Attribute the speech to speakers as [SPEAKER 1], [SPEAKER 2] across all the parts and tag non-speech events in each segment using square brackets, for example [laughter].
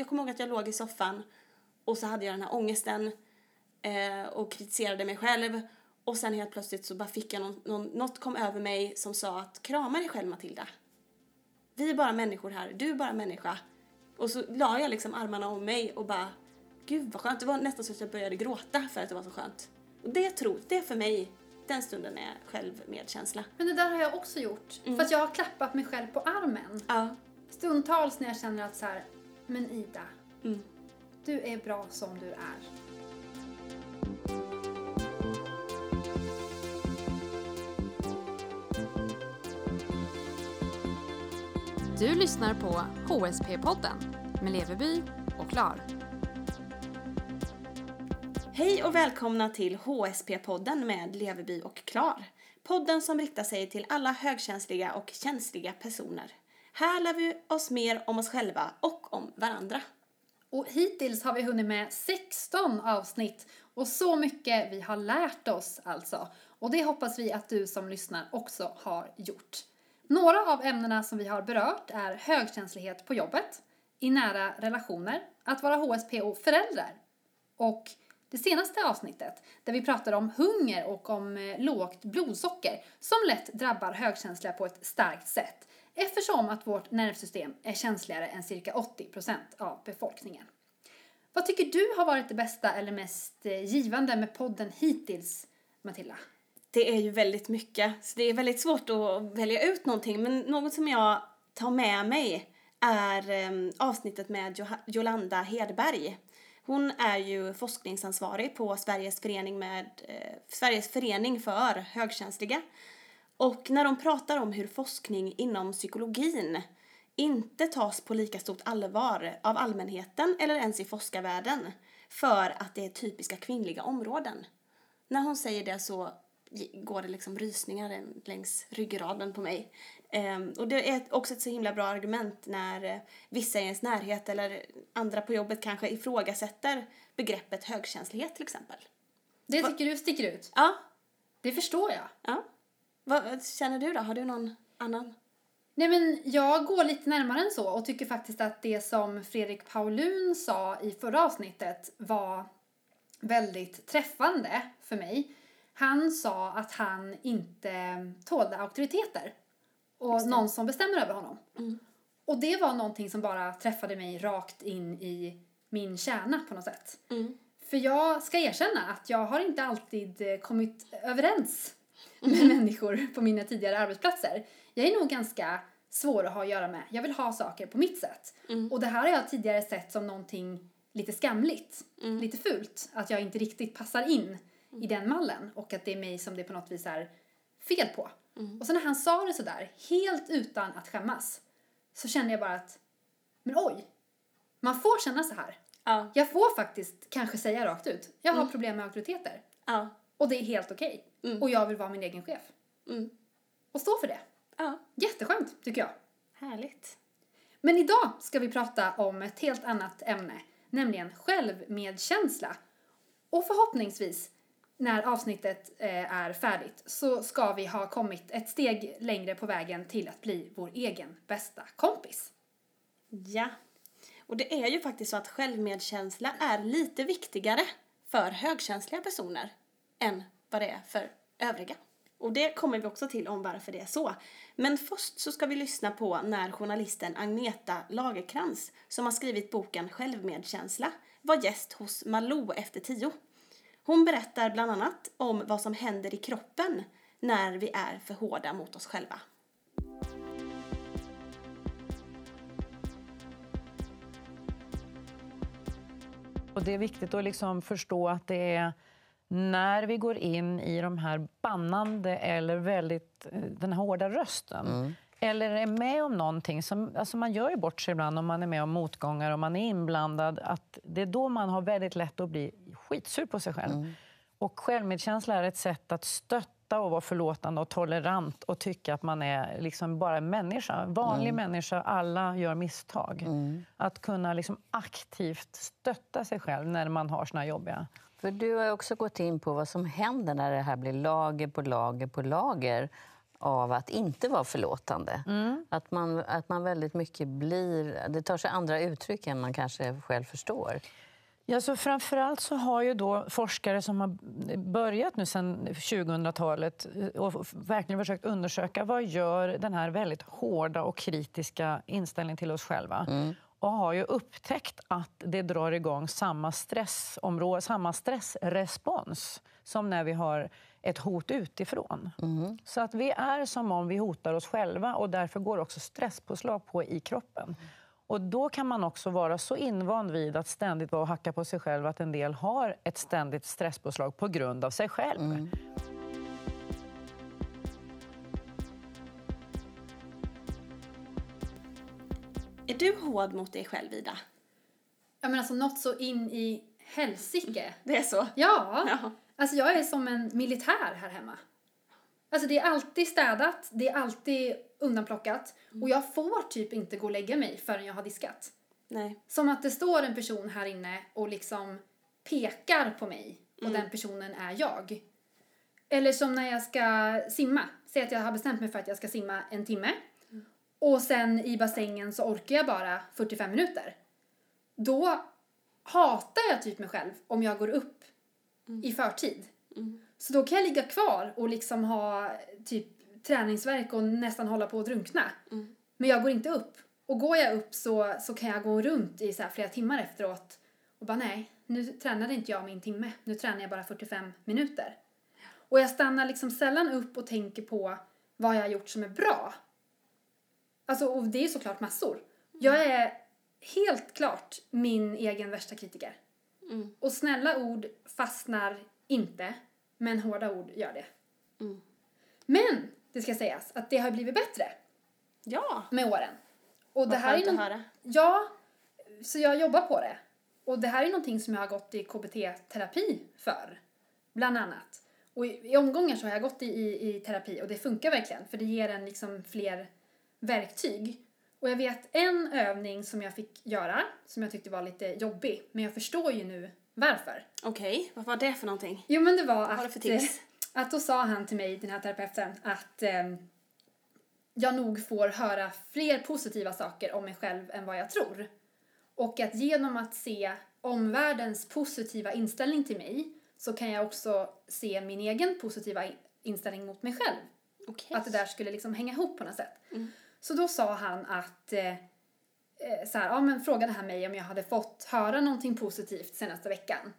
[SPEAKER 1] jag kommer ihåg att jag låg i soffan och så hade jag den här ångesten eh, och kritiserade mig själv. Och sen helt plötsligt så bara fick jag någon, någon, något kom över mig som sa att krama dig själv Matilda. Vi är bara människor här, du är bara människa. Och så la jag liksom armarna om mig och bara, gud vad skönt. Det var nästan så att jag började gråta för att det var så skönt. Och det tror, det för mig, den stunden är självmedkänsla.
[SPEAKER 2] Men det där har jag också gjort. För att jag har klappat mig själv på armen.
[SPEAKER 1] Ja.
[SPEAKER 2] Stundtals när jag känner att så här, men Ida,
[SPEAKER 1] Mm.
[SPEAKER 2] du är bra som du är.
[SPEAKER 3] Du lyssnar på HSP-podden med Leveby och Klar.
[SPEAKER 1] Hej och välkomna till HSP-podden med Leveby och Klar. Podden som riktar sig till alla högkänsliga och känsliga personer. Här lär vi oss mer om oss själva och om varandra.
[SPEAKER 2] Och hittills har vi hunnit med 16 avsnitt och så mycket vi har lärt oss alltså. Och det hoppas vi att du som lyssnar också har gjort. Några av ämnena som vi har berört är högkänslighet på jobbet, i nära relationer, att vara HSP och föräldrar. Och det senaste avsnittet där vi pratar om hunger och om eh, lågt blodsocker som lätt drabbar högkänsliga på ett starkt sätt eftersom att vårt nervsystem är känsligare än cirka 80% av befolkningen. Vad tycker du har varit det bästa eller mest eh, givande med podden hittills, Matilda?
[SPEAKER 1] Det är ju väldigt mycket, så det är väldigt svårt att välja ut någonting. Men något som jag tar med mig är ehm, avsnittet med Jolanda Hedberg. Hon är ju forskningsansvarig på Sveriges förening, med, eh, Sveriges förening för högkänsliga. Och när de pratar om hur forskning inom psykologin inte tas på lika stort allvar av allmänheten eller ens i forskarvärlden för att det är typiska kvinnliga områden. När hon säger det så går det liksom rysningar längs ryggraden på mig. Ehm, och det är också ett så himla bra argument när eh, vissa i ens närhet eller andra på jobbet kanske ifrågasätter begreppet högkänslighet till exempel.
[SPEAKER 2] Det tycker du sticker ut?
[SPEAKER 1] Ja,
[SPEAKER 2] Det förstår jag.
[SPEAKER 1] ja. Vad känner du då? Har du någon annan?
[SPEAKER 2] Nej men jag går lite närmare än så och tycker faktiskt att det som Fredrik Paulun sa i förra avsnittet var väldigt träffande för mig. Han sa att han inte tålde auktoriteter och någon som bestämmer över honom. Och det var någonting som bara träffade mig rakt in i min kärna på något sätt.
[SPEAKER 1] Mm.
[SPEAKER 2] För jag ska erkänna att jag har inte alltid kommit överens [laughs] med människor på mina tidigare arbetsplatser. Jag är nog ganska svår att ha att göra med. Jag vill ha saker på mitt sätt. Och det här har jag tidigare sett som någonting lite skamligt, lite fult. Att jag inte riktigt passar in i den mallen och att det är mig som det på något vis är fel på. Och så när han sa det sådär, helt utan att skämmas, så kände jag bara att, men oj, man får känna så här.
[SPEAKER 1] Ja.
[SPEAKER 2] Jag får faktiskt kanske säga rakt ut, jag har problem med auktoriteter.
[SPEAKER 1] Ja.
[SPEAKER 2] Och det är helt okej. Och jag vill vara min egen chef.
[SPEAKER 1] Mm.
[SPEAKER 2] Och stå för det.
[SPEAKER 1] Ja.
[SPEAKER 2] Jätteskönt, tycker jag.
[SPEAKER 1] Härligt.
[SPEAKER 2] Men idag ska vi prata om ett helt annat ämne, nämligen självmedkänsla. Och förhoppningsvis, när avsnittet eh, är färdigt, så ska vi ha kommit ett steg längre på vägen till att bli vår egen bästa kompis.
[SPEAKER 1] Ja. Och det är ju faktiskt så att självmedkänsla är lite viktigare för högkänsliga personer än vad det är för övriga. Och det kommer vi också till om varför det är så. Men först så ska vi lyssna på när journalisten Agneta Lagerkrans som har skrivit boken Självmedkänsla var gäst hos Malou efter tio. Hon berättar bland annat om vad som händer i kroppen när vi är för hårda mot oss själva.
[SPEAKER 4] Och det är viktigt att liksom förstå att det är när vi går in i de här bannande eller väldigt, eh, den här hårda rösten eller är med om någonting, som, alltså man gör ju bort sig ibland om man är med om motgångar och man är inblandad, att det är då man har väldigt lätt att bli skitsur på sig själv. Och självmedkänsla är ett sätt att stötta och vara förlåtande och tolerant och tycka att man är liksom bara en människa. Vanlig människa, alla gör misstag. Att kunna liksom aktivt stötta sig själv när man har såna jobbiga...
[SPEAKER 5] För du har också gått in på vad som händer när det här blir lager på lager på lager av att inte vara förlåtande. Att, man, att man väldigt mycket blir... Det tar sig andra uttryck än man kanske själv förstår.
[SPEAKER 4] Ja, så framförallt så har ju då forskare som har börjat nu sedan 2000-talet och verkligen försökt undersöka vad gör den här väldigt hårda och kritiska inställningen till oss själva och har ju upptäckt att det drar igång samma, stressområde, samma stressrespons som när vi har ett hot utifrån. Så att vi är som om vi hotar oss själva och därför går också stresspåslag på i kroppen. Och då kan man också vara så invand vid att ständigt vara och hacka på sig själv att en del har ett ständigt stresspåslag på grund av sig själv.
[SPEAKER 1] Är du hård mot dig själv, Ida?
[SPEAKER 2] Ja men alltså något så in i helsike.
[SPEAKER 1] Det är så?
[SPEAKER 2] Ja.
[SPEAKER 1] Ja.
[SPEAKER 2] Alltså jag är som en militär här hemma. Alltså det är alltid städat, det är alltid undanplockat och jag får typ inte gå och lägga mig förrän jag har diskat.
[SPEAKER 1] Nej.
[SPEAKER 2] Som att det står en person här inne och liksom pekar på mig och den personen är jag. Eller som när jag ska simma. Säg att jag har bestämt mig för att jag ska simma en timme. Och sen i bassängen så orkar jag bara 45 minuter. Då hatar jag typ mig själv om jag går upp i förtid. Så då kan jag ligga kvar och liksom ha typ träningsverk och nästan hålla på att drunkna. Men jag går inte upp. Och går jag upp så, så kan jag gå runt i så flera timmar efteråt och bara nej, nu tränade inte jag min timme. Nu tränar jag bara 45 minuter. Och jag stannar liksom sällan upp och tänker på vad jag har gjort som är bra. Alltså, och det är såklart massor. Jag är helt klart min egen värsta kritiker.
[SPEAKER 1] Mm.
[SPEAKER 2] Och snälla ord fastnar inte, men hårda ord gör det.
[SPEAKER 1] Mm.
[SPEAKER 2] Men, det ska sägas, att det har blivit bättre
[SPEAKER 1] Ja.
[SPEAKER 2] med åren. Och det
[SPEAKER 1] Vad
[SPEAKER 2] här är
[SPEAKER 1] skönt att höra.
[SPEAKER 2] Ja, så jag jobbar på det. Och det här är någonting som jag har gått i KBT-terapi för, bland annat. Och i, i omgångar så har jag gått i, i, i terapi och det funkar verkligen för det ger en liksom fler verktyg. Och jag vet en övning som jag fick göra som jag tyckte var lite jobbig, men jag förstår ju nu varför.
[SPEAKER 1] Okej, vad var det för någonting?
[SPEAKER 2] Jo men det var
[SPEAKER 1] Vad
[SPEAKER 2] att...
[SPEAKER 1] för tips?
[SPEAKER 2] eh, Att då sa han till mig, den här terapeuten, att eh, jag nog får höra fler positiva saker om mig själv än vad jag tror. Och att genom att se omvärldens positiva inställning till mig så kan jag också se min egen positiva in- inställning mot mig själv.
[SPEAKER 1] Okej.
[SPEAKER 2] Att det där skulle liksom hänga ihop på något sätt.
[SPEAKER 1] Mm.
[SPEAKER 2] Så då sa han att, eh, eh, så här, ja men frågade han mig om jag hade fått höra någonting positivt senaste veckan.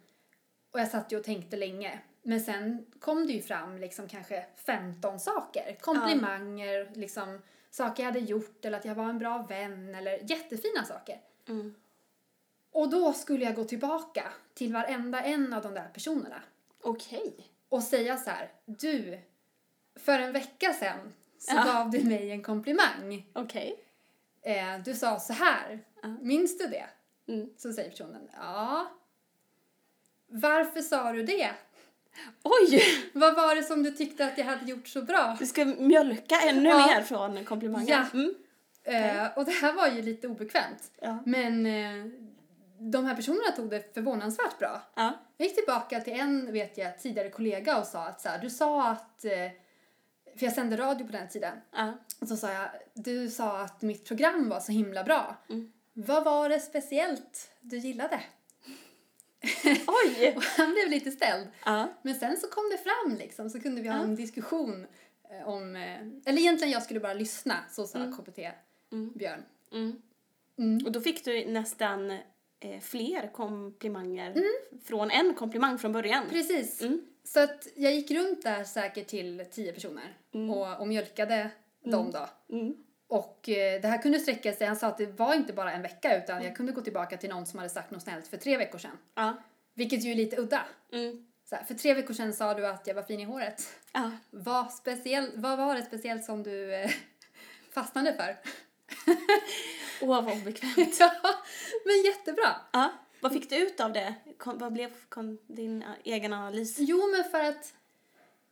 [SPEAKER 2] Och jag satt ju och tänkte länge. Men sen kom det ju fram liksom kanske 15 saker. Komplimanger, liksom saker jag hade gjort eller att jag var en bra vän eller jättefina saker.
[SPEAKER 1] Mm.
[SPEAKER 2] Och då skulle jag gå tillbaka till varenda en av de där personerna
[SPEAKER 1] Okej.
[SPEAKER 2] och säga så här, du, för en vecka sedan så
[SPEAKER 1] Ja.
[SPEAKER 2] gav du mig en komplimang.
[SPEAKER 1] Okej.
[SPEAKER 2] Eh, du sa så här, minns du det?
[SPEAKER 1] Mm.
[SPEAKER 2] Så säger personen, ja. Varför sa du det?
[SPEAKER 1] Oj!
[SPEAKER 2] Vad var det som du tyckte att jag hade gjort så bra?
[SPEAKER 1] Du ska mjölka ännu
[SPEAKER 2] Ja.
[SPEAKER 1] mer från komplimangen.
[SPEAKER 2] Ja.
[SPEAKER 1] Mm.
[SPEAKER 2] Eh, och det här var ju lite obekvämt.
[SPEAKER 1] Ja.
[SPEAKER 2] Men eh, de här personerna tog det förvånansvärt bra.
[SPEAKER 1] Ja.
[SPEAKER 2] Jag gick tillbaka till en, vet jag, tidigare kollega och sa att så här, du sa att, eh, för jag sände radio på den tiden, och så sa jag, du sa att mitt program var så himla bra.
[SPEAKER 1] Mm.
[SPEAKER 2] Vad var det speciellt du gillade? [laughs]
[SPEAKER 1] Oj! [laughs]
[SPEAKER 2] Och han blev lite ställd.
[SPEAKER 1] Ja.
[SPEAKER 2] Men sen så kom det fram liksom, så kunde vi ha
[SPEAKER 1] Ja.
[SPEAKER 2] en diskussion eh, om, eh, eller egentligen jag skulle bara lyssna, så sa
[SPEAKER 1] Mm.
[SPEAKER 2] KBT
[SPEAKER 1] Mm.
[SPEAKER 2] Björn.
[SPEAKER 1] Mm.
[SPEAKER 2] Mm.
[SPEAKER 1] Och då fick du nästan eh, fler komplimanger
[SPEAKER 2] Mm.
[SPEAKER 1] från en komplimang från början.
[SPEAKER 2] Precis.
[SPEAKER 1] Mm.
[SPEAKER 2] Så att jag gick runt där säkert till tio personer och, och mjölkade dem då.
[SPEAKER 1] Mm.
[SPEAKER 2] Och eh, det här kunde sträcka sig, han sa att det var inte bara en vecka utan jag kunde gå tillbaka till någon som hade sagt något snällt för tre veckor sedan.
[SPEAKER 1] Ja.
[SPEAKER 2] Vilket ju är lite udda.
[SPEAKER 1] Mm.
[SPEAKER 2] Så här, för tre veckor sedan sa du att jag var fin i håret.
[SPEAKER 1] Ja.
[SPEAKER 2] Vad, speciell, vad var det speciellt som du eh, fastnade för? [laughs]
[SPEAKER 1] Åh, vad obekvämt. [laughs]
[SPEAKER 2] ja, men jättebra.
[SPEAKER 1] Ja. Vad fick du ut av det? Kom, vad blev kom, din egen analys?
[SPEAKER 2] Jo, men för att,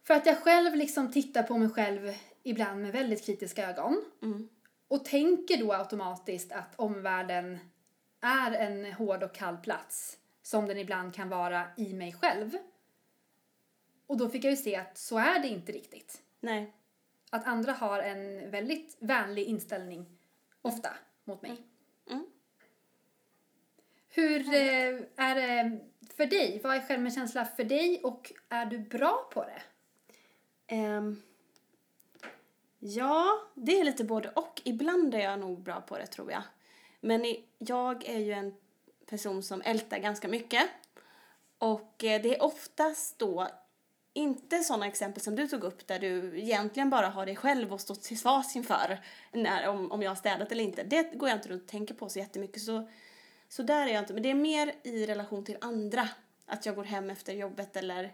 [SPEAKER 2] för att jag själv liksom tittar på mig själv ibland med väldigt kritiska ögon.
[SPEAKER 1] Mm.
[SPEAKER 2] Och tänker då automatiskt att omvärlden är en hård och kall plats som den ibland kan vara i mig själv. Och då fick jag ju se att så är det inte riktigt.
[SPEAKER 1] Nej.
[SPEAKER 2] att andra har en väldigt vänlig inställning, ofta, mot mig.
[SPEAKER 1] Mm.
[SPEAKER 2] Hur eh, är det för dig? Vad är självmedkänsla för dig och är du bra på det?
[SPEAKER 1] Ehm, ja, det är lite både och. Ibland är jag nog bra på det tror jag. Men i, jag är ju en person som ältar ganska mycket. Och eh, det är oftast då inte sådana exempel som du tog upp där du egentligen bara har dig själv och stå till svars inför när, om, om jag har städat eller inte. Det går jag inte runt och tänker på så jättemycket. Så, så där är jag inte. Men det är mer i relation till andra. Att jag går hem efter jobbet eller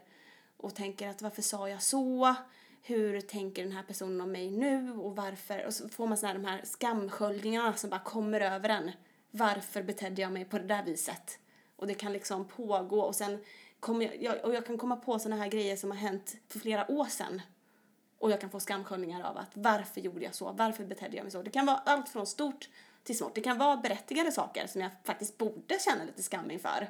[SPEAKER 1] och tänker att varför sa jag så? Hur tänker den här personen om mig nu och varför? Och så får man såna här, de här skamsköljningarna som bara kommer över en. Varför betedde jag mig på det där viset? Och det kan liksom pågå och sen kommer jag, jag, och jag kan komma på såna här grejer som har hänt för flera år sedan. Och jag kan få skamsköljningar av att varför gjorde jag så? Varför betedde jag mig så? Det kan vara allt från stort till smått. Det kan vara berättigade saker som jag faktiskt borde känna lite skam inför.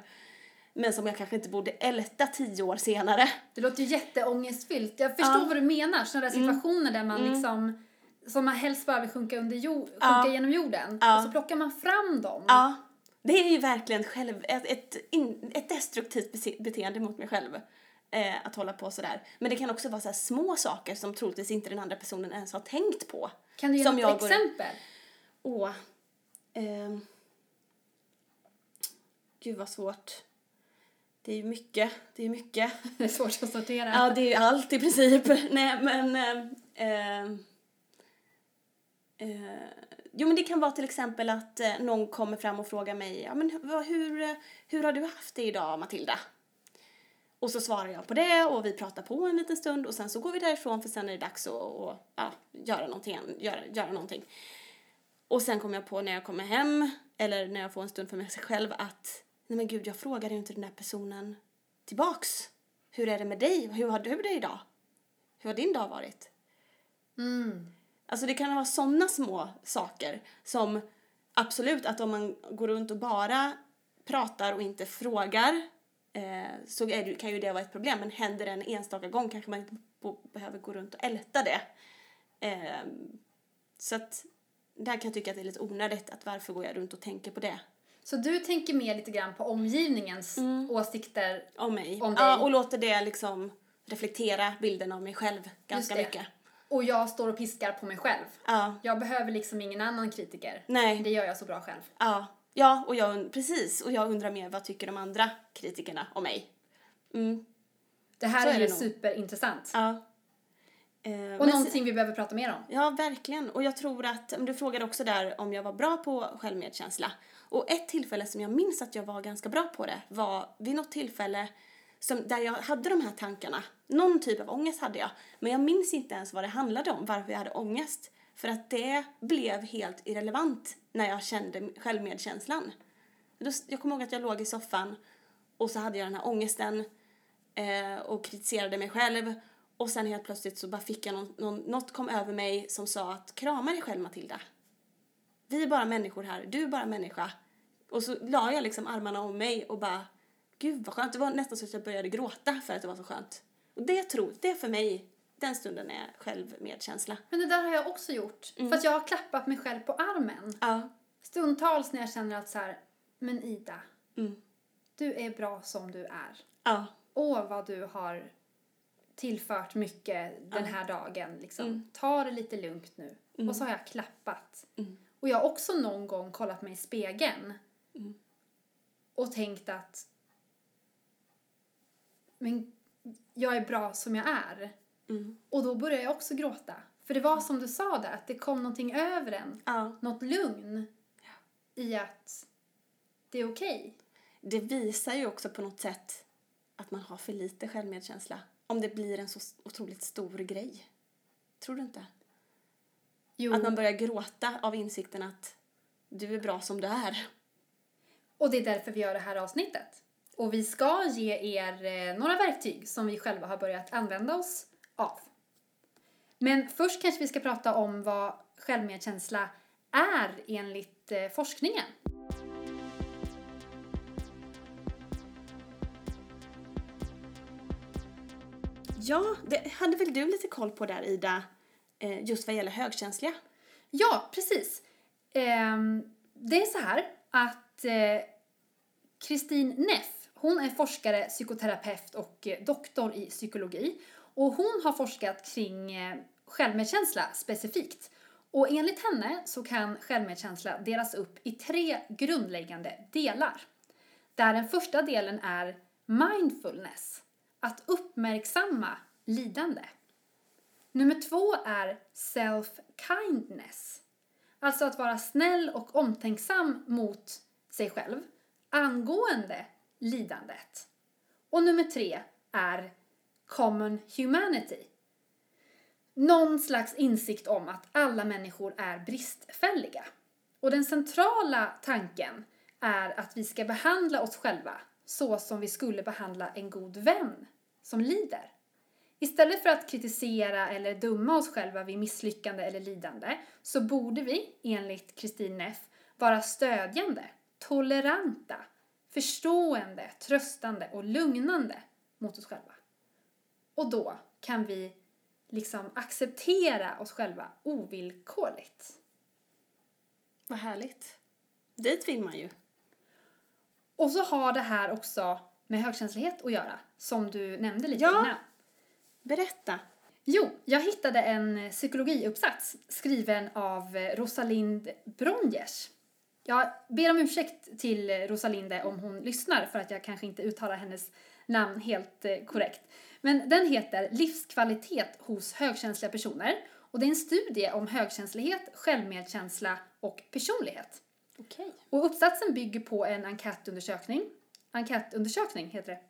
[SPEAKER 1] Men som jag kanske inte borde älta tio år senare.
[SPEAKER 2] Det låter ju jätteångestfyllt. Jag förstår
[SPEAKER 1] Ja.
[SPEAKER 2] vad du menar. Sådana där
[SPEAKER 1] Mm.
[SPEAKER 2] situationer där man liksom som man helst bara vill sjunka, under jord, sjunka
[SPEAKER 1] Ja.
[SPEAKER 2] genom jorden.
[SPEAKER 1] Ja.
[SPEAKER 2] Och så plockar man fram dem.
[SPEAKER 1] Ja, det är ju verkligen själv, ett, ett, ett destruktivt beteende mot mig själv. Eh, att hålla på sådär. Men det kan också vara så här små saker som troligtvis inte den andra personen ens har tänkt på.
[SPEAKER 2] Kan du ge
[SPEAKER 1] Som
[SPEAKER 2] något
[SPEAKER 1] jag
[SPEAKER 2] exempel?
[SPEAKER 1] Åh. ehm. Gud vad svårt. Det är ju mycket, det är mycket. [laughs]
[SPEAKER 2] Det är svårt att sortera.
[SPEAKER 1] Ja, det är ju allt i princip. [laughs] Nej, men... ehm, eh, jo, men det kan vara till exempel att eh, någon kommer fram och frågar mig, ja men hur, eh, hur har du haft det idag, Matilda? Och så svarar jag på det och vi pratar på en liten stund och sen så går vi därifrån för sen är det dags att och, ja, göra, någonting, göra, göra någonting. Och sen kommer jag på när jag kommer hem eller när jag får en stund för mig själv att nej men gud, jag frågade ju inte den där personen tillbaks. Hur är det med dig? Hur har du det idag? Hur har din dag varit?
[SPEAKER 2] Mm.
[SPEAKER 1] Alltså det kan vara sådana små saker som absolut att om man går runt och bara pratar och inte frågar eh, så det, kan ju det vara ett problem. Men händer det en enstaka gång kanske man inte behöver gå runt och älta det. Eh, så att där kan jag tycka att det är lite onödigt att varför går jag runt och tänker på det
[SPEAKER 2] Så du tänker mer lite grann på omgivningens
[SPEAKER 1] Mm.
[SPEAKER 2] åsikter.
[SPEAKER 1] om mig.
[SPEAKER 2] Om
[SPEAKER 1] ja,
[SPEAKER 2] dig.
[SPEAKER 1] och låter det liksom reflektera bilden av mig själv ganska mycket.
[SPEAKER 2] Och jag står och piskar på mig själv.
[SPEAKER 1] Ja,
[SPEAKER 2] Jag behöver liksom ingen annan kritiker.
[SPEAKER 1] nej.
[SPEAKER 2] Det gör jag så bra själv.
[SPEAKER 1] Ja, ja och jag, precis. Och jag undrar mer vad tycker de andra kritikerna om mig? Mm,
[SPEAKER 2] Det här
[SPEAKER 1] Så
[SPEAKER 2] är,
[SPEAKER 1] är
[SPEAKER 2] ju
[SPEAKER 1] nog.
[SPEAKER 2] superintressant.
[SPEAKER 1] ja. Eh,
[SPEAKER 2] Och någonting vi behöver prata mer om.
[SPEAKER 1] Ja, verkligen. Och jag tror att, du frågade också där om jag var bra på självmedkänsla. Och ett tillfälle som jag minns att jag var ganska bra på det var vid något tillfälle som, där jag hade de här tankarna. Någon typ av ångest hade jag. Men jag minns inte ens vad det handlade om, varför jag hade ångest. För att det blev helt irrelevant när jag kände självmedkänslan. Jag kommer ihåg att jag låg i soffan och så hade jag den här ångesten eh, och kritiserade mig själv. Och sen helt plötsligt så bara fick jag någon, någon, något kom över mig som sa att krama dig själv Matilda. Vi är bara människor här, du är bara människa. Och så la jag liksom armarna om mig och bara, gud vad skönt. Det var nästan så att jag började gråta för att det var så skönt. Och det tror, det för mig, den stunden är självmedkänsla.
[SPEAKER 2] Men det där har jag också gjort.
[SPEAKER 1] Mm.
[SPEAKER 2] För att jag har klappat mig själv på armen.
[SPEAKER 1] Ja.
[SPEAKER 2] Stundtals när jag känner att så här, men Ida,
[SPEAKER 1] Mm.
[SPEAKER 2] du är bra som du är.
[SPEAKER 1] Ja.
[SPEAKER 2] Åh, vad du har tillfört mycket den här dagen. Liksom.
[SPEAKER 1] Mm.
[SPEAKER 2] Ta det lite lugnt nu. Och så har jag klappat.
[SPEAKER 1] Mm.
[SPEAKER 2] Och jag har också någon gång kollat mig i spegeln
[SPEAKER 1] Mm.
[SPEAKER 2] och tänkt att men jag är bra som jag är.
[SPEAKER 1] Mm.
[SPEAKER 2] Och då började jag också gråta. För det var som du sa där, att det kom någonting över en.
[SPEAKER 1] ja.
[SPEAKER 2] Något lugn i att det är okej.
[SPEAKER 1] Det visar ju också på något sätt att man har för lite självmedkänsla. Om det blir en så otroligt stor grej. Tror du inte?
[SPEAKER 2] Jo,
[SPEAKER 1] Att man börjar gråta av insikten att du är bra som du är.
[SPEAKER 2] och det är därför vi gör det här avsnittet. Och vi ska ge er eh, några verktyg som vi själva har börjat använda oss av. Men först kanske vi ska prata om vad självmedkänsla är enligt eh, forskningen.
[SPEAKER 1] Ja, det hade väl du lite koll på där Ida? eh, just vad gäller högkänsliga.
[SPEAKER 2] Ja, precis. Ehm, det är så här att Kristin Neff, hon är forskare, psykoterapeut och eh, doktor i psykologi. Och hon har forskat kring eh, självmedkänsla specifikt. Och enligt henne så kan självmedkänsla delas upp i tre grundläggande delar. Där den första delen är mindfulness, att uppmärksamma lidande. Nummer två är self-kindness, alltså att vara snäll och omtänksam mot sig själv angående lidandet. Och nummer tre är common humanity, någon slags insikt om att alla människor är bristfälliga. Och den centrala tanken är att vi ska behandla oss själva så som vi skulle behandla en god vän som lider. Istället för att kritisera eller döma oss själva vid misslyckande eller lidande så borde vi, enligt Kristin Neff, vara stödjande, toleranta, förstående, tröstande och lugnande mot oss själva. Och då kan vi liksom acceptera oss själva ovillkorligt.
[SPEAKER 1] Vad härligt. Dit vill man ju.
[SPEAKER 2] Och så har det här också med högkänslighet att göra, som du nämnde lite
[SPEAKER 1] Ja.
[SPEAKER 2] innan.
[SPEAKER 1] Berätta.
[SPEAKER 2] Jo, jag hittade en psykologiuppsats skriven av Rosalind Bronjers. Jag ber om ursäkt till Rosalinde om hon lyssnar för att jag kanske inte uttalar hennes namn helt eh, korrekt. Men den heter Livskvalitet hos högkänsliga personer och det är en studie om högkänslighet, självmedkänsla och personlighet.
[SPEAKER 1] Okej.
[SPEAKER 2] Och uppsatsen bygger på en enkätundersökning, enkätundersökning heter det,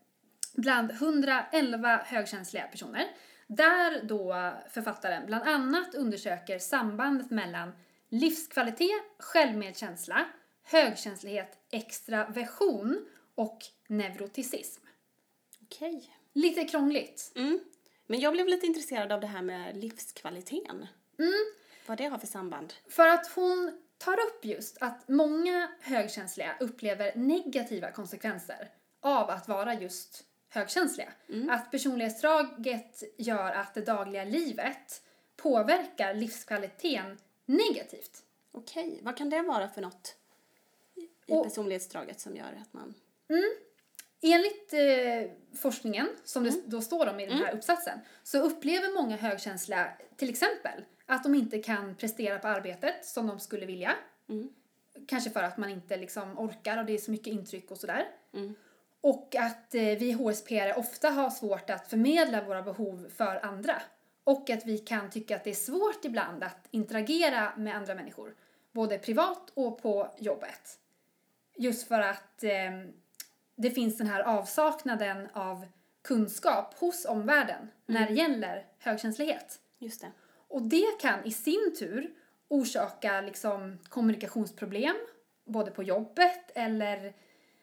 [SPEAKER 2] bland 111 högkänsliga personer. Där då författaren bland annat undersöker sambandet mellan livskvalitet, självmedkänsla, högkänslighet, extraversion och neuroticism.
[SPEAKER 1] Okej.
[SPEAKER 2] Lite krångligt.
[SPEAKER 1] Mm. Men jag blev lite intresserad av det här med livskvaliteten.
[SPEAKER 2] Mm.
[SPEAKER 1] Vad det har för samband.
[SPEAKER 2] För att hon tar upp just att många högkänsliga upplever negativa konsekvenser av att vara just högkänsliga. Att personlighetsdraget gör att det dagliga livet påverkar livskvaliteten negativt.
[SPEAKER 1] Okej, vad kan det vara för något i
[SPEAKER 2] Och-
[SPEAKER 1] personlighetsdraget som gör att man...
[SPEAKER 2] Enligt eh, forskningen, som det då står om i den här uppsatsen, så upplever många högkänsliga till exempel att de inte kan prestera på arbetet som de skulle vilja. Kanske för att man inte liksom orkar och det är så mycket intryck och sådär. Och att eh, vi HSP ofta har svårt att förmedla våra behov för andra. Och att vi kan tycka att det är svårt ibland att interagera med andra människor. Både privat och på jobbet. Just för att eh, det finns den här avsaknaden av kunskap hos omvärlden när det gäller högkänslighet.
[SPEAKER 1] Just det.
[SPEAKER 2] Och det kan i sin tur orsaka liksom kommunikationsproblem, både på jobbet eller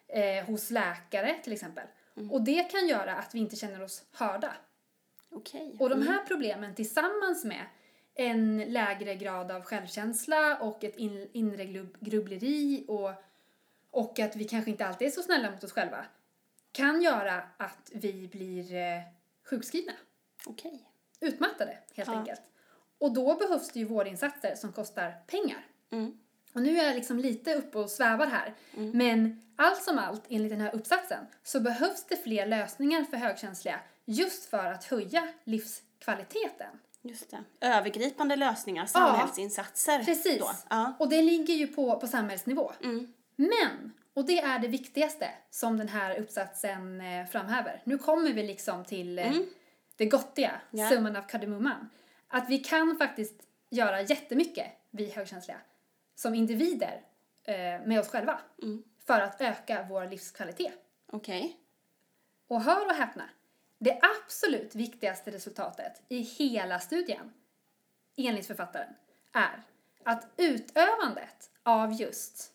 [SPEAKER 2] eh, hos läkare till exempel. Och det kan göra att vi inte känner oss hörda.
[SPEAKER 1] Okej.
[SPEAKER 2] Och de här problemen tillsammans med en lägre grad av självkänsla och ett in, inre grubbleri och, och att vi kanske inte alltid är så snälla mot oss själva kan göra att vi blir eh, sjukskrivna,
[SPEAKER 1] Okej.
[SPEAKER 2] utmattade helt
[SPEAKER 1] Ja.
[SPEAKER 2] enkelt. Och då behövs det ju vårdinsatser som kostar pengar.
[SPEAKER 1] Mm.
[SPEAKER 2] Och nu är jag liksom lite uppe och svävar här. Men allt som allt, enligt den här uppsatsen, så behövs det fler lösningar för högkänsliga just för att höja livskvaliteten.
[SPEAKER 1] Just det. Övergripande lösningar, samhällsinsatser.
[SPEAKER 2] Precis.
[SPEAKER 1] Då. Ja.
[SPEAKER 2] Och det ligger ju på, på samhällsnivå.
[SPEAKER 1] Mm.
[SPEAKER 2] Men, och det är det viktigaste som den här uppsatsen eh, framhäver. Nu kommer vi liksom till eh, det gottiga,
[SPEAKER 1] Mm. Ja.
[SPEAKER 2] summan av kardemumman. Att vi kan faktiskt göra jättemycket, vi högkänsliga, som individer eh, med oss själva.
[SPEAKER 1] Mm.
[SPEAKER 2] För att öka vår livskvalitet.
[SPEAKER 1] Okej.
[SPEAKER 2] Och hör och häpna, det absolut viktigaste resultatet i hela studien, enligt författaren, är att utövandet av just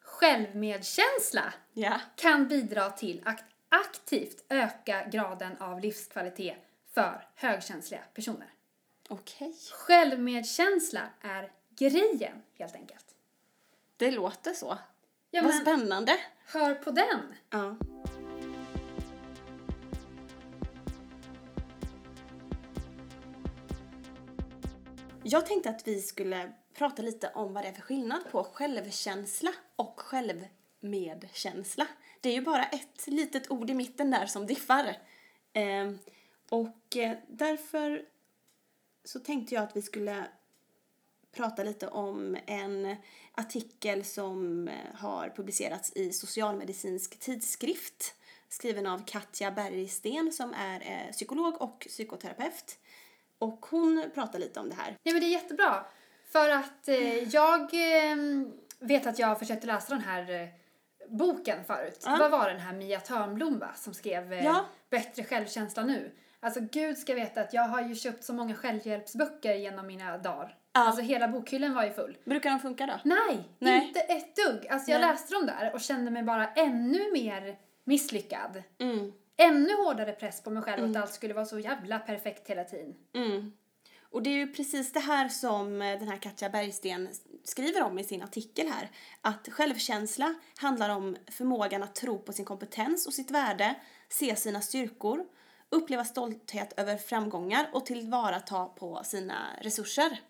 [SPEAKER 2] självmedkänsla
[SPEAKER 1] Ja.
[SPEAKER 2] kan bidra till att aktivt öka graden av livskvalitet för högkänsliga personer.
[SPEAKER 1] Okej.
[SPEAKER 2] Självmedkänsla är grejen, helt enkelt.
[SPEAKER 1] Det låter så.
[SPEAKER 2] Ja,
[SPEAKER 1] Vad spännande.
[SPEAKER 2] hör på den!
[SPEAKER 1] Ja. Jag tänkte att vi skulle prata lite om vad det är för skillnad på självkänsla och självmedkänsla. Det är ju bara ett litet ord i mitten där som diffar. Ehm, eh, och därför så tänkte jag att vi skulle prata lite om en artikel som eh, har publicerats i Socialmedicinsk tidskrift skriven av Katja Bergsten som är eh, psykolog och psykoterapeut. Och hon pratar lite om det här.
[SPEAKER 2] Ja men det är jättebra. För att eh, jag eh, vet att jag försökte läsa den här eh, boken förut.
[SPEAKER 1] Ja.
[SPEAKER 2] Vad var den här Mia Törnblom va? Som skrev eh,
[SPEAKER 1] Ja.
[SPEAKER 2] Bättre självkänsla nu. Alltså gud ska veta att jag har ju köpt så många självhjälpsböcker genom mina dagar.
[SPEAKER 1] Ja.
[SPEAKER 2] Alltså hela bokhyllan var ju full.
[SPEAKER 1] Brukar de funka då?
[SPEAKER 2] Nej,
[SPEAKER 1] Nej.
[SPEAKER 2] inte ett dugg. Alltså jag
[SPEAKER 1] Nej.
[SPEAKER 2] läste dem där och kände mig bara ännu mer misslyckad.
[SPEAKER 1] Mm.
[SPEAKER 2] Ännu hårdare press på mig själv att allt skulle vara så jävla perfekt hela tiden.
[SPEAKER 1] Mm. Och det är ju precis det här som eh, den här Katja Bergsten skriver om i sin artikel här. Att självkänsla handlar om förmågan att tro på sin kompetens och sitt värde, se sina styrkor, uppleva stolthet över framgångar och tillvarata på sina resurser.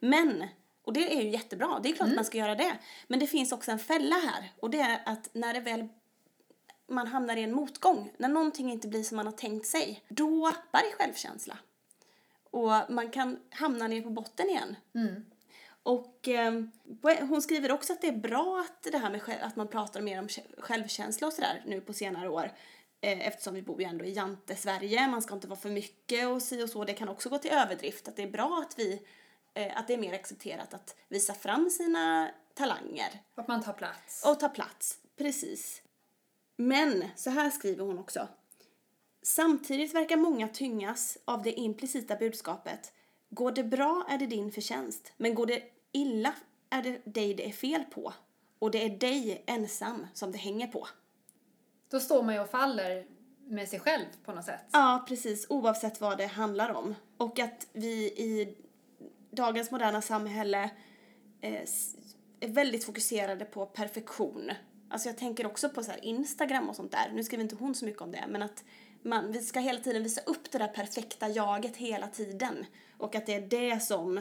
[SPEAKER 1] Men, och det är ju jättebra, det är klart att man ska göra det. Men det finns också en fälla här och det är att när det väl man hamnar i en motgång, när någonting inte blir som man har tänkt sig, då tappar i självkänsla. Och man kan hamna ner på botten igen. Och eh, hon skriver också att det är bra att det här med att man pratar mer om kä- självkänsla och sådär nu på senare år. Eh, eftersom vi bor ju ändå i Jante-Sverige, man ska inte vara för mycket och si och så. Det kan också gå till överdrift. Att det är bra att vi, eh, att det är mer accepterat att visa fram sina talanger.
[SPEAKER 2] Att man tar plats.
[SPEAKER 1] Och ta plats, precis. Men, så här skriver hon också. Samtidigt verkar många tyngas av det implicita budskapet. Går det bra är det din förtjänst, men går det illa är det dig det är fel på. Och det är dig ensam som det hänger på.
[SPEAKER 2] Då står man ju och faller med sig själv på något sätt.
[SPEAKER 1] Ja, precis. Oavsett vad det handlar om. Och att vi i dagens moderna samhälle eh, är väldigt fokuserade på perfektion. Alltså jag tänker också på så här Instagram och sånt där. Nu skriver inte hon så mycket om det, men att man, vi ska hela tiden visa upp det där perfekta jaget hela tiden. Och att det är det som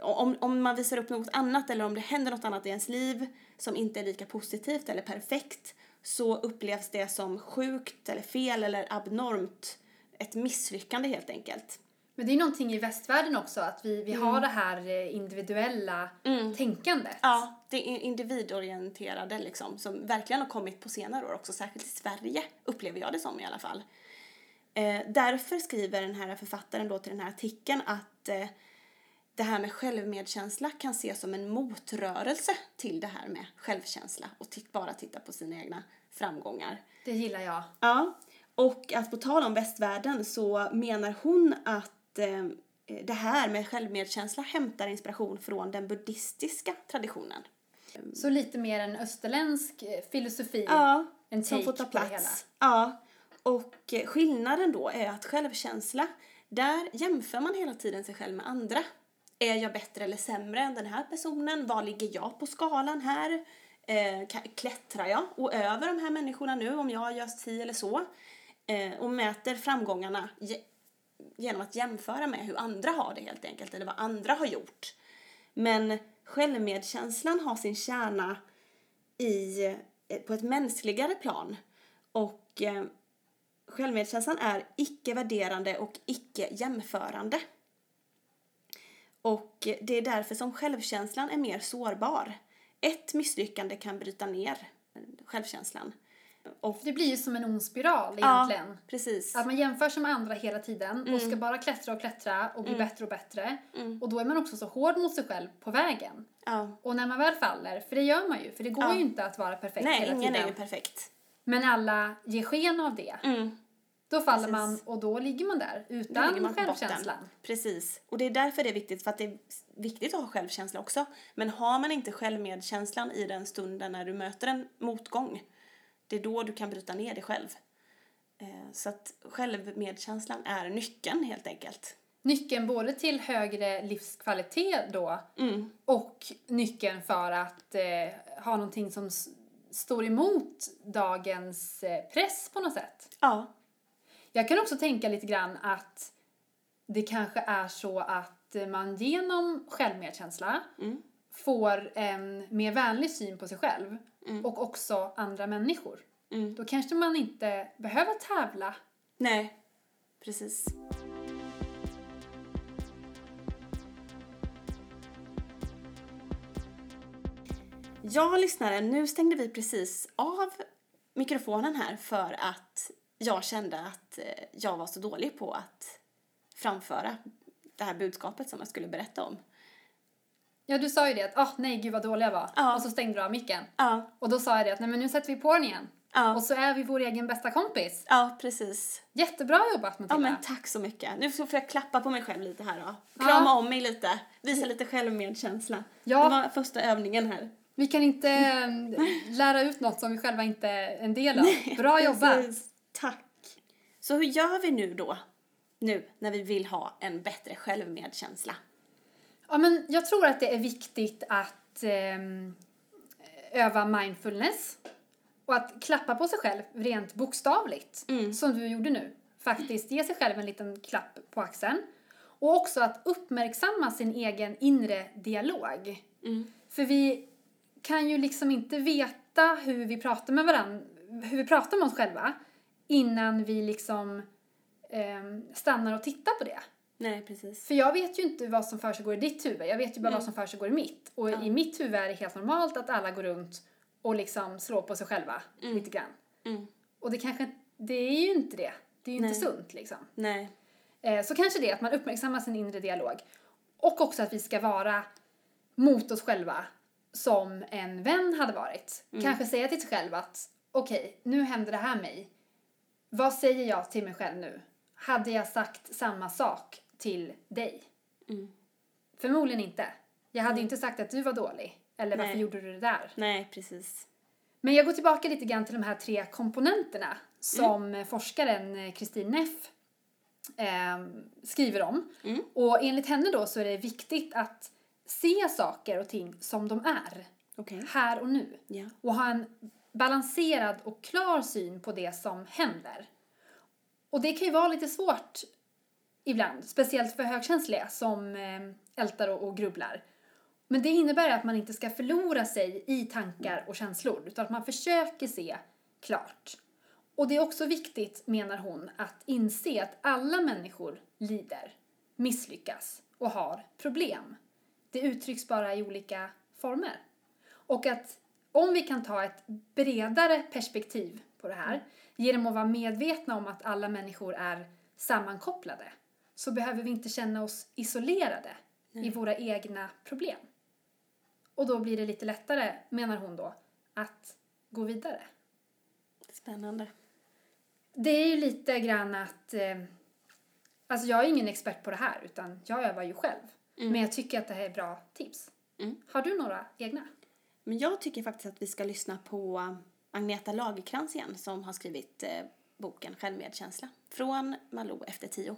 [SPEAKER 1] om, om man visar upp något annat eller om det händer något annat i ens liv som inte är lika positivt eller perfekt så upplevs det som sjukt eller fel eller abnormt. Ett misslyckande helt enkelt.
[SPEAKER 2] Men det är någonting i västvärlden också, att vi, vi har det här eh, individuella tänkandet.
[SPEAKER 1] Ja, det är individorienterade liksom som verkligen har kommit på senare år också, särskilt i Sverige upplever jag det som i alla fall. Eh, därför skriver den här författaren då till den här artikeln att eh, det här med självmedkänsla kan ses som en motrörelse till det här med självkänsla och titt, bara titta på sina egna framgångar.
[SPEAKER 2] Det gillar jag.
[SPEAKER 1] Ja, och att på tal om västvärlden så menar hon att eh, det här med självmedkänsla hämtar inspiration från den buddhistiska traditionen.
[SPEAKER 2] Så lite mer en österländsk eh, filosofi.
[SPEAKER 1] Ja,
[SPEAKER 2] en
[SPEAKER 1] som får ta plats. Ja, och skillnaden då är att självkänsla, där jämför man hela tiden sig själv med andra. Är jag bättre eller sämre än den här personen? Var ligger jag på skalan här? Eh, klättrar jag och över de här människorna nu om jag gör si eller så? Eh, och mäter framgångarna genom att jämföra med hur andra har det helt enkelt, eller vad andra har gjort. Men självmedkänslan har sin kärna i, eh, på ett mänskligare plan. Och eh, självmedkänslan är icke-värderande och icke-jämförande. Och eh, det är därför som självkänslan är mer sårbar. Ett misslyckande kan bryta ner eh, självkänslan. Och,
[SPEAKER 2] Det blir ju som en ond spiral
[SPEAKER 1] ja,
[SPEAKER 2] egentligen.
[SPEAKER 1] precis.
[SPEAKER 2] Att man jämför sig med andra hela tiden och
[SPEAKER 1] Mm.
[SPEAKER 2] ska bara klättra och klättra och bli bättre och bättre. Och då är man också så hård mot sig själv på vägen.
[SPEAKER 1] Ja.
[SPEAKER 2] Och när man väl faller, för det gör man ju, för det går
[SPEAKER 1] Ja.
[SPEAKER 2] ju inte att vara perfekt
[SPEAKER 1] Nej,
[SPEAKER 2] hela
[SPEAKER 1] ingen
[SPEAKER 2] tiden.
[SPEAKER 1] är ju perfekt.
[SPEAKER 2] Men alla ger sken av det.
[SPEAKER 1] Mm.
[SPEAKER 2] Då faller
[SPEAKER 1] Precis.
[SPEAKER 2] man och då ligger man där utan
[SPEAKER 1] ligger man botten.
[SPEAKER 2] självkänslan.
[SPEAKER 1] Precis. Och det är därför det är viktigt, för att det är viktigt att ha självkänsla också. Men har man inte självmedkänslan i den stunden när du möter en motgång, det är då du kan bryta ner dig själv. Eh, Så att självmedkänslan är nyckeln helt enkelt.
[SPEAKER 2] Nyckeln både till högre livskvalitet då
[SPEAKER 1] Mm.
[SPEAKER 2] och nyckeln för att eh, ha någonting som står emot dagens eh, press på något sätt.
[SPEAKER 1] Ja.
[SPEAKER 2] Jag kan också tänka lite grann att det kanske är så att att man genom självmedkänsla
[SPEAKER 1] Mm.
[SPEAKER 2] får en mer vänlig syn på sig själv
[SPEAKER 1] Mm.
[SPEAKER 2] och också andra människor.
[SPEAKER 1] Mm.
[SPEAKER 2] Då kanske man inte behöver tävla.
[SPEAKER 1] Nej, precis. Ja, lyssnare, nu stängde vi precis av mikrofonen här för att jag kände att eh, jag var så dålig på att framföra det här budskapet som jag skulle berätta om.
[SPEAKER 2] Ja, du sa ju det att åh nej gud vad dålig jag var.
[SPEAKER 1] Ja.
[SPEAKER 2] Och så stängde du av micken.
[SPEAKER 1] Ja,
[SPEAKER 2] Och då sa jag det att nej men nu sätter vi på den igen.
[SPEAKER 1] ja,
[SPEAKER 2] Och så är vi vår egen bästa kompis.
[SPEAKER 1] ja precis.
[SPEAKER 2] Jättebra jobbat Matilda.
[SPEAKER 1] Ja, men tack så mycket. Nu får jag klappa på mig själv lite här då. Krama om mig lite, visa lite självmedkänsla.
[SPEAKER 2] Ja.
[SPEAKER 1] Det var första övningen här.
[SPEAKER 2] Vi kan inte [laughs] eh, lära ut något som vi själva inte är en del av. Bra jobbat!
[SPEAKER 1] Precis. Tack. Så hur gör vi nu då? Nu när vi vill ha en bättre självmedkänsla.
[SPEAKER 2] Ja, men jag tror att det är viktigt att ehm, öva mindfulness och att klappa på sig själv rent bokstavligt, som du gjorde nu. Faktiskt ge sig själv en liten klapp på axeln. Och också att uppmärksamma sin egen inre dialog. För vi kan ju liksom inte veta hur vi pratar med varandra, hur vi pratar med oss själva innan vi liksom ehm, stannar och tittar på det.
[SPEAKER 1] Nej, precis.
[SPEAKER 2] För jag vet ju inte vad som försiggår i ditt huvud, jag vet ju bara vad som försiggår i mitt. Och i mitt huvud är det helt normalt att alla går runt och liksom slår på sig själva lite grann.
[SPEAKER 1] Mm.
[SPEAKER 2] Och det kanske, det är ju inte det. Det är ju inte
[SPEAKER 1] Nej.
[SPEAKER 2] sunt liksom.
[SPEAKER 1] Nej.
[SPEAKER 2] Eh, så kanske det att man uppmärksammar sin inre dialog. Och också att vi ska vara mot oss själva som en vän hade varit. Kanske säga till sig själv att okej, nu händer det här mig. Vad säger jag till mig själv nu? Hade jag sagt samma sak till dig?
[SPEAKER 1] Mm.
[SPEAKER 2] Förmodligen inte. Jag hade ju inte sagt att du var dålig. Eller varför
[SPEAKER 1] Nej.
[SPEAKER 2] gjorde du det där?
[SPEAKER 1] Nej, precis.
[SPEAKER 2] Men jag går tillbaka lite grann till de här tre komponenterna som forskaren eh, Kristin Neff eh, skriver om.
[SPEAKER 1] Mm.
[SPEAKER 2] Och enligt henne då så är det viktigt att se saker och ting som de är,
[SPEAKER 1] Okej.
[SPEAKER 2] här och nu.
[SPEAKER 1] Ja.
[SPEAKER 2] Och ha en balanserad och klar syn på det som händer. Och det kan ju vara lite svårt ibland, speciellt för högkänsliga som eh, ältar och, och grubblar. Men det innebär att man inte ska förlora sig i tankar och känslor utan att man försöker se klart. Och det är också viktigt, menar hon, att inse att alla människor lider, misslyckas och har problem. Det uttrycks bara i olika former. Och att om vi kan ta ett bredare perspektiv på det här genom att vara medvetna om att alla människor är sammankopplade så behöver vi inte känna oss isolerade i våra egna problem. Och då blir det lite lättare, menar hon då, att gå vidare.
[SPEAKER 1] Spännande.
[SPEAKER 2] Det är ju lite grann att... Eh, alltså jag är ingen expert på det här utan jag övar ju själv. Men jag tycker att det här är bra tips.
[SPEAKER 1] Mm.
[SPEAKER 2] Har du några egna?
[SPEAKER 1] Men jag tycker faktiskt att vi ska lyssna på Agneta Lagerkrans igen som har skrivit eh, boken Självmedkänsla. Från Malou efter tio.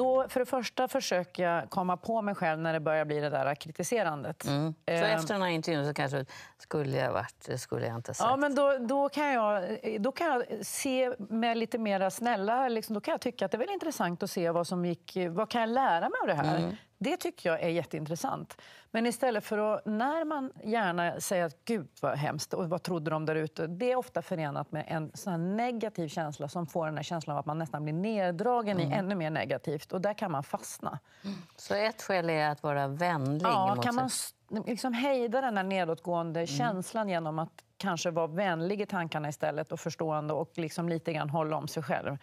[SPEAKER 4] Då för det första försöker jag komma på mig själv när det börjar bli det där kritiserandet.
[SPEAKER 5] Mm. Så
[SPEAKER 4] Ehm,
[SPEAKER 5] efter den här intervjun så kanske skulle jag varit, det skulle jag inte sagt.
[SPEAKER 4] Ja, men då, då, kan jag, då kan jag se med lite mera snälla... Liksom, då kan jag tycka att det är väl intressant att se vad som gick... Vad kan jag lära mig av det här? Det tycker jag är jätteintressant. Men istället för att... När man gärna säger att gud vad hemskt och vad trodde de där ute? Det är ofta förenat med en sån negativ känsla som får den här känslan av att man nästan blir neddragen i ännu mer negativt. Och där kan man fastna.
[SPEAKER 5] Så ett skäl är att vara vänlig
[SPEAKER 4] Ja, kan man liksom hejda den här nedåtgående känslan genom att kanske vara vänlig i tankarna istället och förstående och liksom lite grann hålla om sig själv.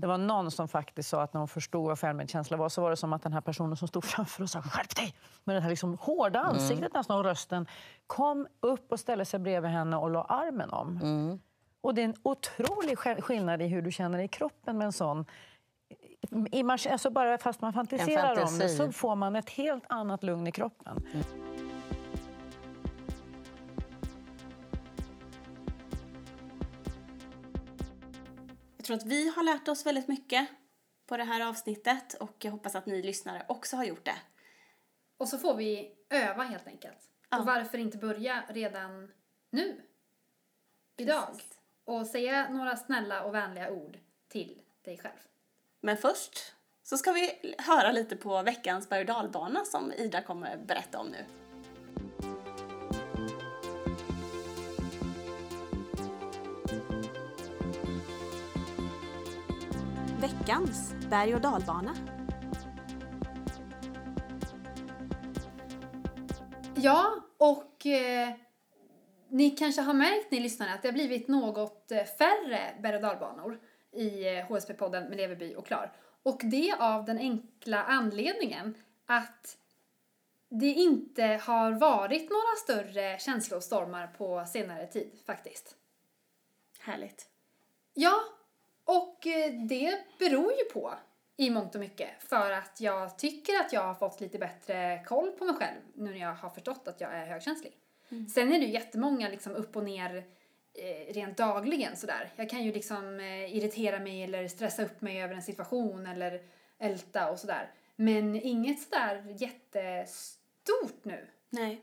[SPEAKER 4] Det var någon som faktiskt sa att när hon förstod vad självmedkänsla var så var det som att den här personen som stod framför och sa skärp dig! Med det här liksom hårda ansiktet nästan och rösten kom upp och ställde sig bredvid henne och la armen om. Och det är en otrolig sk- skillnad i hur du känner dig i kroppen med en sån i, alltså bara fast man fantiserar om det så får man ett helt annat lugn i kroppen.
[SPEAKER 1] Jag tror att vi har lärt oss väldigt mycket på det här avsnittet och jag hoppas att ni lyssnare också har gjort det.
[SPEAKER 2] Och så får vi öva helt enkelt.
[SPEAKER 1] Ja.
[SPEAKER 2] Och varför inte börja redan nu? Idag?
[SPEAKER 1] Precis.
[SPEAKER 2] och säga några snälla och vänliga ord till dig själv.
[SPEAKER 1] Men först så ska vi höra lite på veckans berg och dalbana som Ida kommer berätta om nu. Veckans berg och dalbana.
[SPEAKER 2] Ja, och eh, ni kanske har märkt, ni lyssnare, att det har blivit något eh, färre berg och dalbanor i eh, HSP-podden med Leverby och Klar. Och det av den enkla anledningen att det inte har varit några större känslostormar på senare tid faktiskt.
[SPEAKER 1] Härligt.
[SPEAKER 2] Ja, och eh, det beror ju på i mångt och mycket för att jag tycker att jag har fått lite bättre koll på mig själv nu när jag har förstått att jag är högkänslig. Sen är det ju jättemånga liksom upp och ner eh, rent dagligen sådär. Jag kan ju liksom eh, irritera mig eller stressa upp mig över en situation eller älta och sådär. Men inget sådär jättestort nu.
[SPEAKER 1] Nej.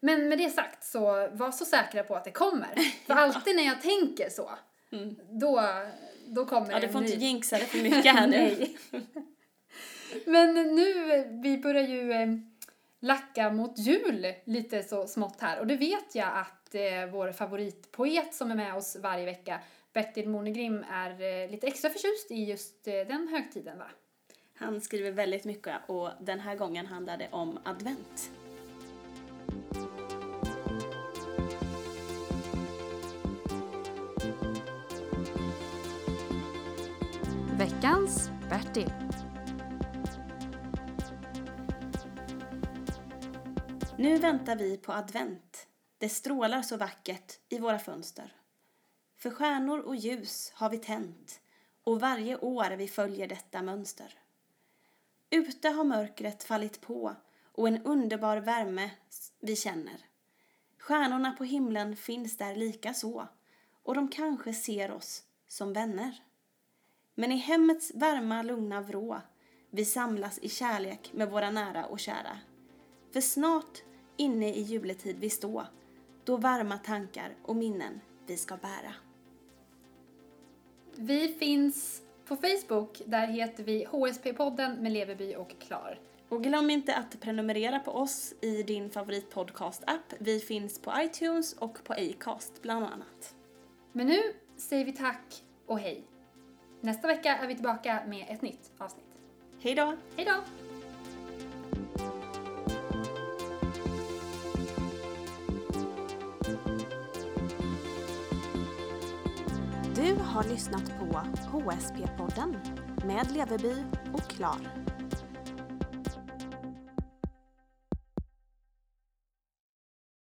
[SPEAKER 2] Men med det sagt så var så säkra på att det kommer. [laughs] För alltid när jag tänker så, då, då kommer
[SPEAKER 1] Ja, du
[SPEAKER 2] en
[SPEAKER 1] får inte
[SPEAKER 2] ny.
[SPEAKER 1] jinxa det för mycket här nu. [laughs]
[SPEAKER 2] Nej. Men nu, vi börjar ju eh, lacka mot jul lite så smått här. Och det vet jag att eh, vår favoritpoet som är med oss varje vecka, Bertil Monegrim, är eh, lite extra förtjust i just eh, den högtiden va?
[SPEAKER 1] Han skriver väldigt mycket och den här gången handlar det om advent.
[SPEAKER 3] Veckans Bertil.
[SPEAKER 1] Nu väntar vi på advent. Det strålar så vackert i våra fönster. För stjärnor och ljus har vi tänt och varje år vi följer detta mönster. Ute har mörkret fallit på och en underbar värme vi känner. Stjärnorna på himlen finns där lika så och de kanske ser oss som vänner. Men i hemmets varma, lugna vrå vi samlas i kärlek med våra nära och kära. För snart inne i juletid vi stå, då varma tankar och minnen vi ska bära.
[SPEAKER 2] Vi finns på Facebook, där heter vi HSP-podden med Leverby och Klar.
[SPEAKER 1] Och glöm inte att prenumerera på oss i din favoritpodcast-app. Vi finns på iTunes och på Acast bland annat.
[SPEAKER 2] Men nu säger vi tack och hej. Nästa vecka är vi tillbaka med ett nytt avsnitt.
[SPEAKER 1] Hej då!
[SPEAKER 2] Hej då!
[SPEAKER 1] Du har lyssnat på HSP-podden med Leverby och Klar.